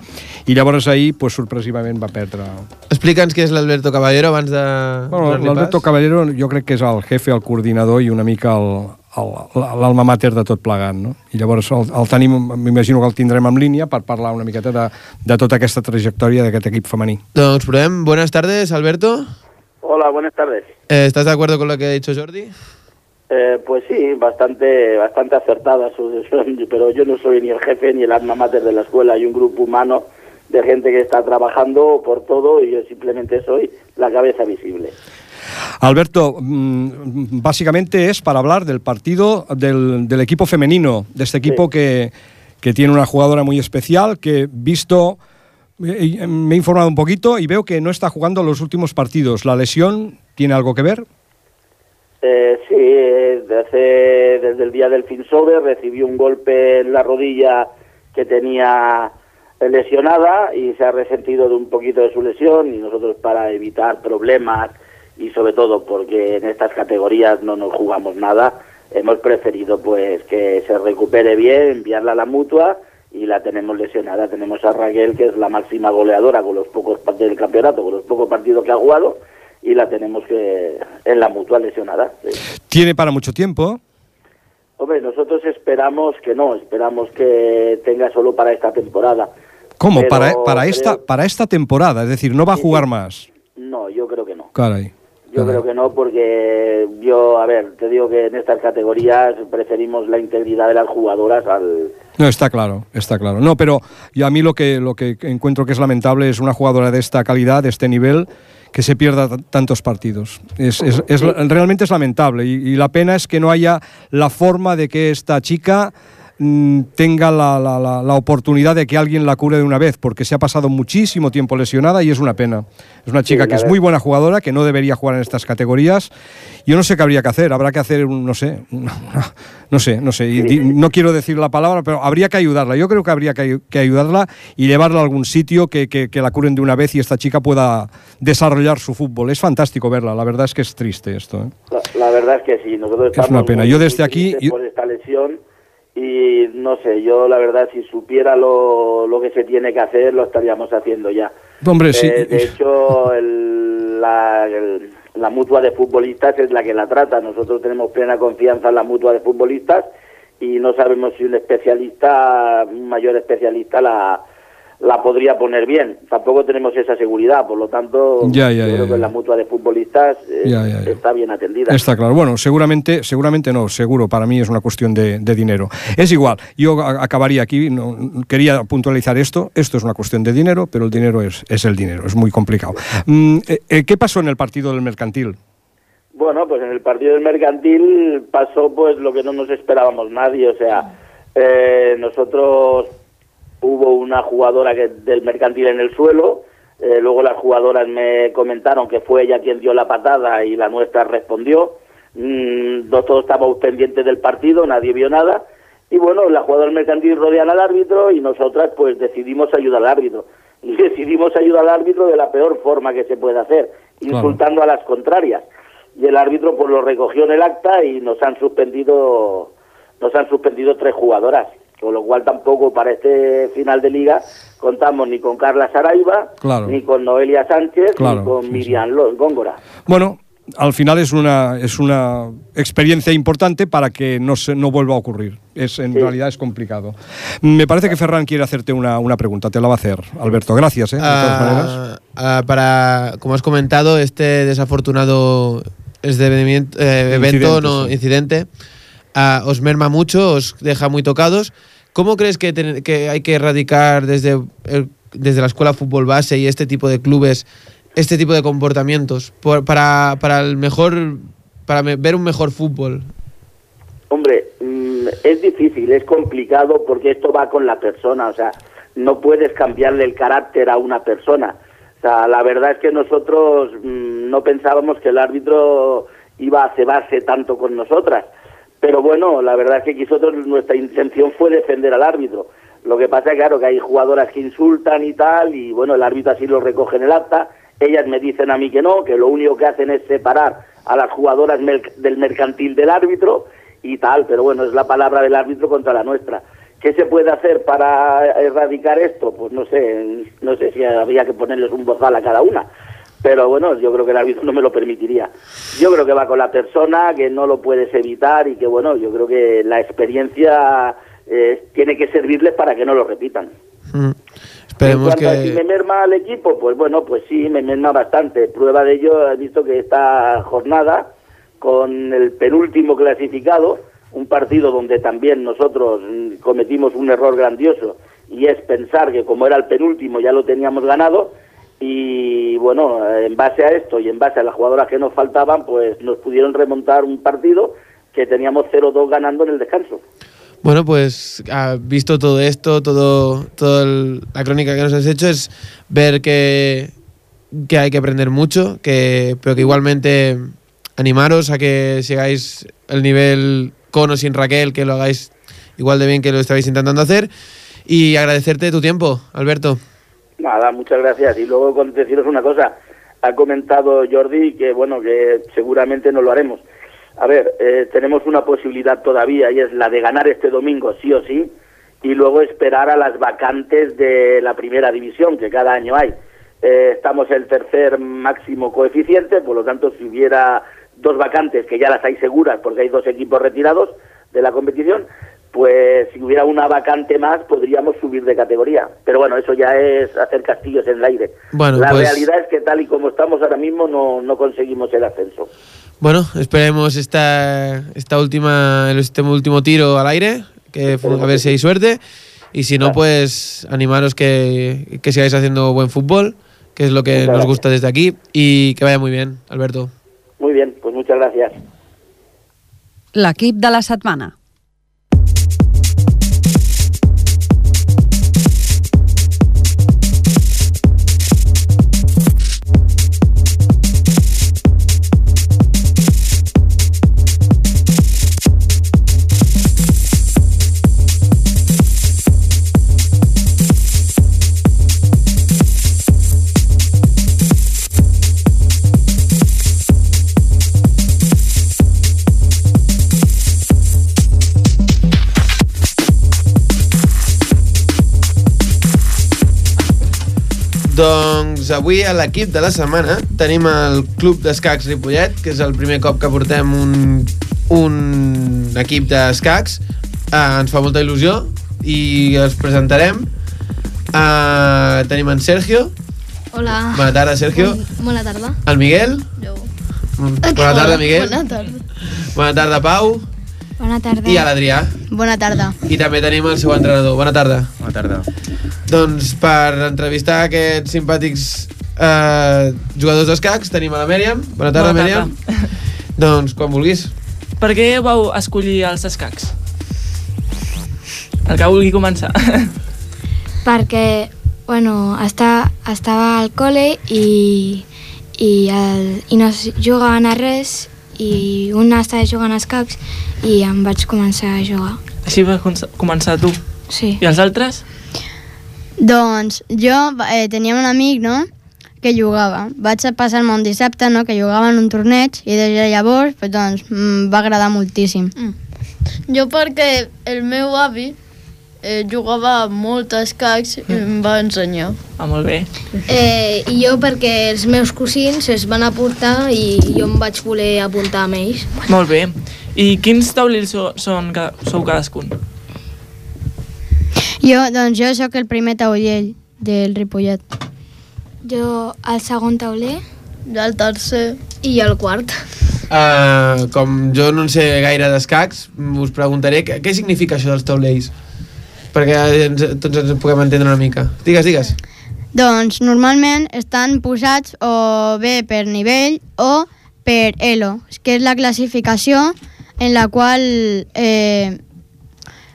i llavors ahir, doncs, sorpresivament, va perdre Explica'ns qui és l'Alberto Caballero abans de... Bueno, L'Alberto. Caballero jo crec que és el jefe, el coordinador i una mica el, el- l'alma mater de tot plegat, no? I llavors el, el tenim, m'imagino que el tindrem en línia per parlar una miqueta de, de tota aquesta trajectòria d'aquest equip femení. Doncs provem. Buenas tardes, Alberto. Hola, buenas tardes. Eh, ¿Estás de acuerdo con lo que ha dicho Jordi? Eh, pues sí, bastante, bastante acertada su decisión, pero yo no soy ni el jefe ni el alma mater de la escuela. Hay un grupo humano de gente que está trabajando por todo y yo simplemente soy la cabeza visible. Alberto, mm, básicamente es para hablar del partido del, del equipo femenino, de este equipo que, que tiene una jugadora muy especial, que visto, me he informado un poquito y veo que no está jugando los últimos partidos. ¿La lesión tiene algo que ver? Eh, sí, eh, desde, desde el día del Finsover recibió un golpe en la rodilla que tenía eh, lesionada y se ha resentido de un poquito de su lesión y nosotros para evitar problemas y sobre todo porque en estas categorías no nos jugamos nada, hemos preferido pues que se recupere bien, enviarla a la mutua y la tenemos lesionada. Tenemos a Raquel, que es la máxima goleadora con los pocos partidos del campeonato, con los pocos partidos que ha jugado, y la tenemos que en la mutua lesionada. sí. Tiene para mucho tiempo. Hombre, nosotros esperamos que no, esperamos que tenga solo para esta temporada. ¿Cómo? Pero Para, para, creo- esta, para esta temporada, es decir, no va a jugar más. No, yo creo que no. Caray. Yo creo que no, porque yo, a ver, te digo que en estas categorías preferimos la integridad de las jugadoras al... No, está claro, está claro. No, pero yo a mí lo que, lo que encuentro que es lamentable es una jugadora de esta calidad, de este nivel, que se pierda tantos partidos. Es, es- es- realmente es lamentable y, y la pena es que no haya la forma de que esta chica tenga la, la- la- la oportunidad de que alguien la cure de una vez, porque se ha pasado muchísimo tiempo lesionada y es una pena. Es una chica Sí, que es muy buena jugadora, que no debería jugar en estas categorías. Yo no sé qué habría que hacer, habrá que hacer, un, no sé, una- una- no sé, no sé, y no quiero decir la palabra, pero habría que ayudarla. Yo creo que habría que, ayu- que ayudarla y llevarla a algún sitio que, que- que la curen de una vez y esta chica pueda desarrollar su fútbol. Es fantástico verla, la verdad es que es triste esto. ¿eh? La, verdad es que sí, nosotros Es una pena. Yo desde aquí- tristes yo- por esta lesión y no sé, yo la verdad si supiera lo, lo que se tiene que hacer lo estaríamos haciendo ya. Hombre, sí. Eh, de hecho, el- la, el- la mutua de futbolistas es la que la trata. Nosotros tenemos plena confianza en la mutua de futbolistas y no sabemos si un especialista, un mayor especialista, la, la podría poner bien. Tampoco tenemos esa seguridad, por lo tanto, Ya, ya, yo ya, creo que la mutua de futbolistas eh, está bien atendida. Está claro. Bueno, seguramente, seguramente no, seguro. Para mí es una cuestión de, de dinero. Es igual. Yo acabaría aquí. No, quería puntualizar esto. Esto es una cuestión de dinero, pero el dinero es, es el dinero. Es muy complicado. Mm, eh, eh, ¿Qué pasó en el partido del mercantil? Bueno, pues en el partido del mercantil pasó pues lo que no nos esperábamos nadie, o sea, eh, nosotros hubo una jugadora que, del mercantil en el suelo, eh, luego las jugadoras me comentaron que fue ella quien dio la patada y la nuestra respondió, Mm, todos estábamos pendientes del partido, nadie vio nada, y bueno, la jugadora del mercantil rodean al árbitro y nosotras pues decidimos ayudar al árbitro. Y decidimos ayudar al árbitro de la peor forma que se puede hacer, Claro. insultando a las contrarias y el árbitro pues lo recogió en el acta y nos han suspendido nos han suspendido tres jugadoras con lo cual tampoco para este final de liga contamos ni con Carla Saraiva Claro. ni con Noelia Sánchez Claro, ni con Miriam Lo- Góngora Bueno, al final es una, es una experiencia importante para que no, se, no vuelva a ocurrir. Es, en realidad es complicado. Me parece que Ferran quiere hacerte una, una pregunta. Te la va a hacer, Alberto. Gracias, ¿eh? De todas maneras. Ah, ah, para, como has comentado, este desafortunado eh, evento, Incidente, no, sí. incidente, ah, os merma mucho, os deja muy tocados. ¿Cómo crees que, ten- que hay que erradicar desde, desde la escuela fútbol base y este tipo de clubes este tipo de comportamientos por- para, para el mejor para ver un mejor fútbol? Hombre, mm, es difícil, es complicado porque esto va con la persona, o sea, no puedes cambiarle el carácter a una persona. O sea, la verdad es que nosotros mm, no pensábamos que el árbitro iba a cebarse tanto con nosotras. Pero bueno, la verdad es que nosotros nuestra intención fue defender al árbitro. Lo que pasa es claro, que hay jugadoras que insultan y tal, y bueno, el árbitro así lo recoge en el acta. Ellas me dicen a mí que no, que lo único que hacen es separar a las jugadoras del mercantil del árbitro y tal, pero bueno, es la palabra del árbitro contra la nuestra. ¿Qué se puede hacer para erradicar esto? Pues no sé, no sé si habría que ponerles un bozal a cada una. Pero bueno, yo creo que el árbitro no me lo permitiría. Yo creo que va con la persona, que no lo puedes evitar y que bueno, yo creo que la experiencia eh, tiene que servirles para que no lo repitan. Mm. En Esperemos a si me merma al equipo, pues bueno, pues sí, me merma bastante. Prueba de ello, he visto que esta jornada, con el penúltimo clasificado, un partido donde también nosotros mm, cometimos un error grandioso, y es pensar que como era el penúltimo ya lo teníamos ganado, y bueno, en base a esto y en base a las jugadoras que nos faltaban, pues nos pudieron remontar un partido que teníamos 0-2 ganando en el descanso. Bueno, pues visto todo esto, todo, todo el- la crónica que nos has hecho, es ver que, que hay que aprender mucho, que, pero que igualmente animaros a que sigáis el nivel con o sin Raquel, que lo hagáis igual de bien que lo estabais intentando hacer. Y agradecerte tu tiempo, Alberto. Nada, muchas gracias. Y luego con deciros una cosa, ha comentado Jordi que bueno, que seguramente no lo haremos. A ver, eh, tenemos una posibilidad todavía y es la de ganar este domingo sí o sí y luego esperar a las vacantes de la primera división que cada año hay. Eh, estamos el tercer máximo coeficiente, por lo tanto si hubiera dos vacantes que ya las hay seguras porque hay dos equipos retirados de la competición, pues si hubiera una vacante más podríamos subir de categoría. Pero bueno, eso ya es hacer castillos en el aire. Bueno, la pues- realidad es que tal y como estamos ahora mismo no, no conseguimos el ascenso. Bueno, esperemos esta, esta última, este último tiro al aire, que a ver si hay suerte. Y si no, pues animaros que, que sigáis haciendo buen fútbol, que es lo que Muchas nos gracias. gusta desde aquí. Y que vaya muy bien, Alberto. Muy bien, pues muchas gracias. L'equip de la setmana. Doncs avui a l'equip de la setmana tenim el Club d'Escacs Ripollet, que és el primer cop que portem un, un equip d'escacs. Uh, ens fa molta il·lusió i els presentarem. Uh, tenim en Sergio. Hola. Bona tarda, Sergio. Bon, bona tarda. El Miguel. Jo. Bona tarda, Miguel. Bona tarda. Bona tarda, Pau. Bona tarda. I a l'Adrià. Bona tarda. I també tenim el seu entrenador. Bona tarda. Bona tarda. Doncs per entrevistar aquests simpàtics eh, jugadors d'escacs tenim a la Mèriam. Bona tarda, Bona Mèriam. doncs quan vulguis. Per què vau escollir els escacs? El que vulgui començar. Perquè, bueno, està, estava al col·le i, i, el, i no es jugaven a res i un estava jugant als caps i em vaig començar a jugar. Així vas com- començar tu. Sí. I els altres? Doncs jo eh, tenia un amic, no?, que jugava. Vaig passar-me un dissabte, no?, que jugava en un torneig i des de llavors, pues, doncs, em va agradar moltíssim. Jo perquè el meu avi eh, jugava molt a escacs i em va ensenyar. Ah, molt bé. Eh, I jo perquè els meus cosins es van aportar i jo em vaig voler apuntar amb ells. Molt bé. I quins taulells so, són, ca- sou cadascun? Jo, doncs jo sóc el primer taulell del Ripollet. Jo el segon tauler. Jo el tercer. I jo el quart. Uh, com jo no en sé gaire d'escacs, us preguntaré què, què significa això dels taulells? Perquè ens, tots ens puguem entendre una mica. Digues, digues. Doncs normalment estan posats o bé per nivell o per ELO, que és la classificació en la qual eh,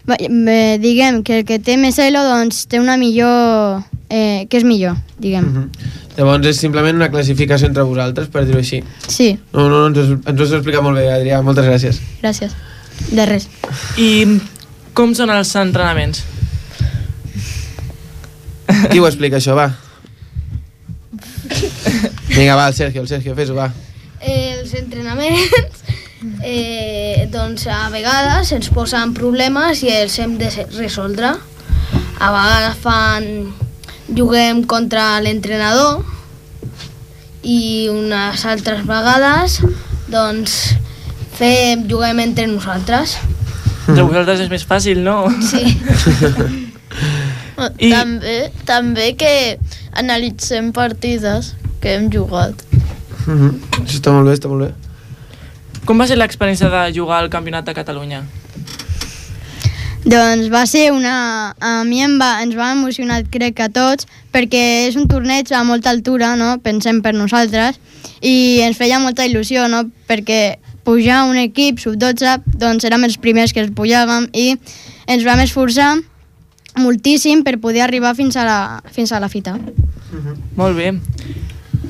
eh, diguem que el que té més ELO doncs té una millor... Eh, que és millor, diguem. Uh -huh. Llavors és simplement una classificació entre vosaltres, per dir-ho així. Sí, No, no, ens, ho- ens ho has explicat molt bé, Adrià. Moltes gràcies. gràcies. De res. I com són els entrenaments? Qui ho explica, això, va? Vinga, va, el Sergio, el Sergio, fes-ho, va. Eh, els entrenaments, eh, doncs a vegades ens posen problemes i els hem de resoldre. A vegades fan... juguem contra l'entrenador i unes altres vegades doncs fem, juguem entre nosaltres. De vosaltres és més fàcil, no? Sí. I... També, també que analitzem partides que hem jugat. Mm -hmm. Això està molt bé, està molt bé. Com va ser l'experiència de jugar al Campionat de Catalunya? Doncs va ser una... A mi em va, ens va emocionar, crec que a tots, perquè és un torneig a molta altura, no? pensem per nosaltres, i ens feia molta il·lusió, no? perquè pujar un equip sub-12, doncs érem els primers que es pujàvem i ens vam esforçar moltíssim per poder arribar fins a la, fins a la fita. Uh -huh. Molt bé.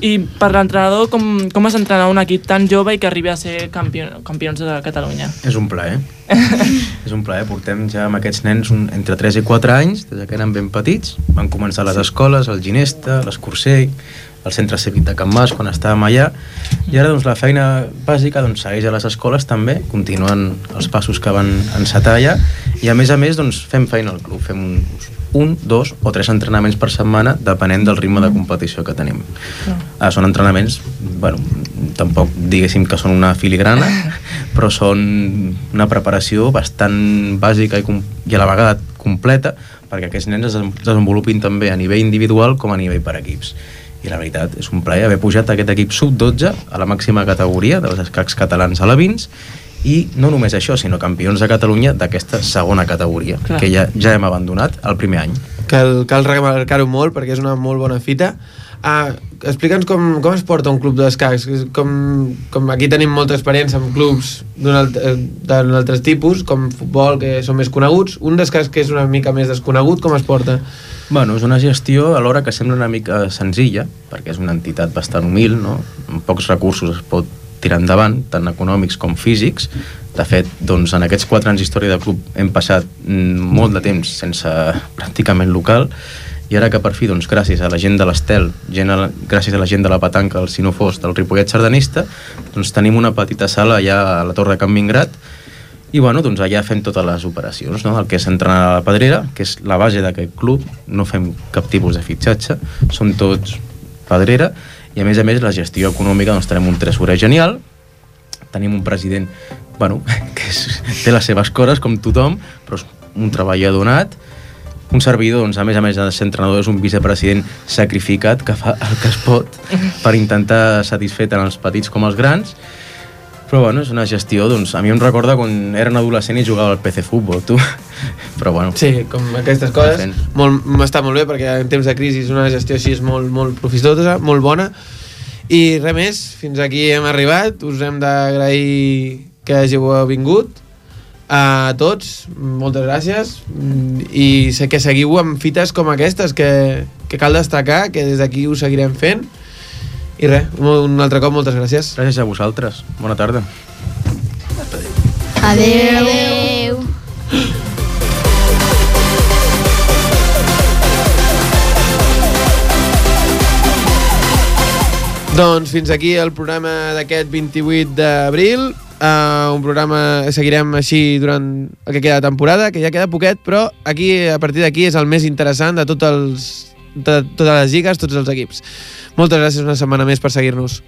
I per l'entrenador, com, com has entrenar un equip tan jove i que arribi a ser campió, campions de Catalunya? És un plaer. és un plaer. Portem ja amb aquests nens un, entre 3 i 4 anys, des que eren ben petits. Van començar les escoles, al Ginesta, l'Escursell, al centre cívic de Can Mas quan estàvem allà. I ara doncs, la feina bàsica doncs, segueix a les escoles també, continuen els passos que van encetar allà. I a més a més doncs, fem feina al club. Fem un, un, dos o tres entrenaments per setmana depenent del ritme de competició que tenim. Ah, són entrenaments bueno, tampoc diguéssim que són una filigrana però són una preparació bastant bàsica i, i a la vegada completa perquè aquests nens es desenvolupin també a nivell individual com a nivell per equips i la veritat és un plaer haver pujat aquest equip sub-12 a la màxima categoria dels escacs catalans a la Vins i no només això, sinó campions de Catalunya d'aquesta segona categoria, Clar. que ja, ja hem abandonat el primer any. Cal, cal remarcar-ho molt perquè és una molt bona fita. Uh, Explica'ns com, com es porta un club d'escacs. Com, com aquí tenim molta experiència amb clubs d'un altre tipus, com futbol, que són més coneguts. Un d'escacs que és una mica més desconegut, com es porta? Bueno, és una gestió alhora que sembla una mica senzilla, perquè és una entitat bastant humil, no? amb pocs recursos es pot tirar endavant, tant econòmics com físics. De fet, doncs, en aquests quatre anys d'història del club hem passat mm, molt de temps sense pràcticament local, i ara que per fi, doncs, gràcies a la gent de l'Estel, gràcies a la gent de la Patanca, el Sinofós, del Ripollet Sardanista, doncs tenim una petita sala allà a la Torre Can Vingrat, i bueno, doncs allà fem totes les operacions, no? el que és entrenar a la pedrera, que és la base d'aquest club, no fem cap tipus de fitxatge, són tots pedrera, i a més a més la gestió econòmica, doncs tenim un tresorer genial, tenim un president, bueno, que és, té les seves coses com tothom, però és un treballador donat, un servidor, doncs, a més a més de ser entrenador, és un vicepresident sacrificat que fa el que es pot per intentar satisfer tant els petits com els grans, però bueno, és una gestió, doncs, a mi em recorda quan era un adolescent i jugava al PC Futbol, tu. Però bueno. Sí, com aquestes coses. Molt, està molt bé perquè en temps de crisi una gestió així és molt, molt profitosa, molt bona. I res més, fins aquí hem arribat. Us hem d'agrair que hàgiu vingut a tots, moltes gràcies i sé que seguiu amb fites com aquestes que, que cal destacar, que des d'aquí ho seguirem fent i res, un altre cop, moltes gràcies. Gràcies a vosaltres. Bona tarda. Adeu. Adeu. Doncs fins aquí el programa d'aquest 28 d'abril. Uh, un programa seguirem així durant el que queda de temporada, que ja queda poquet, però aquí a partir d'aquí és el més interessant de, tots els, de totes les lligues, tots els equips. Moltes gràcies una setmana més per seguir-nos.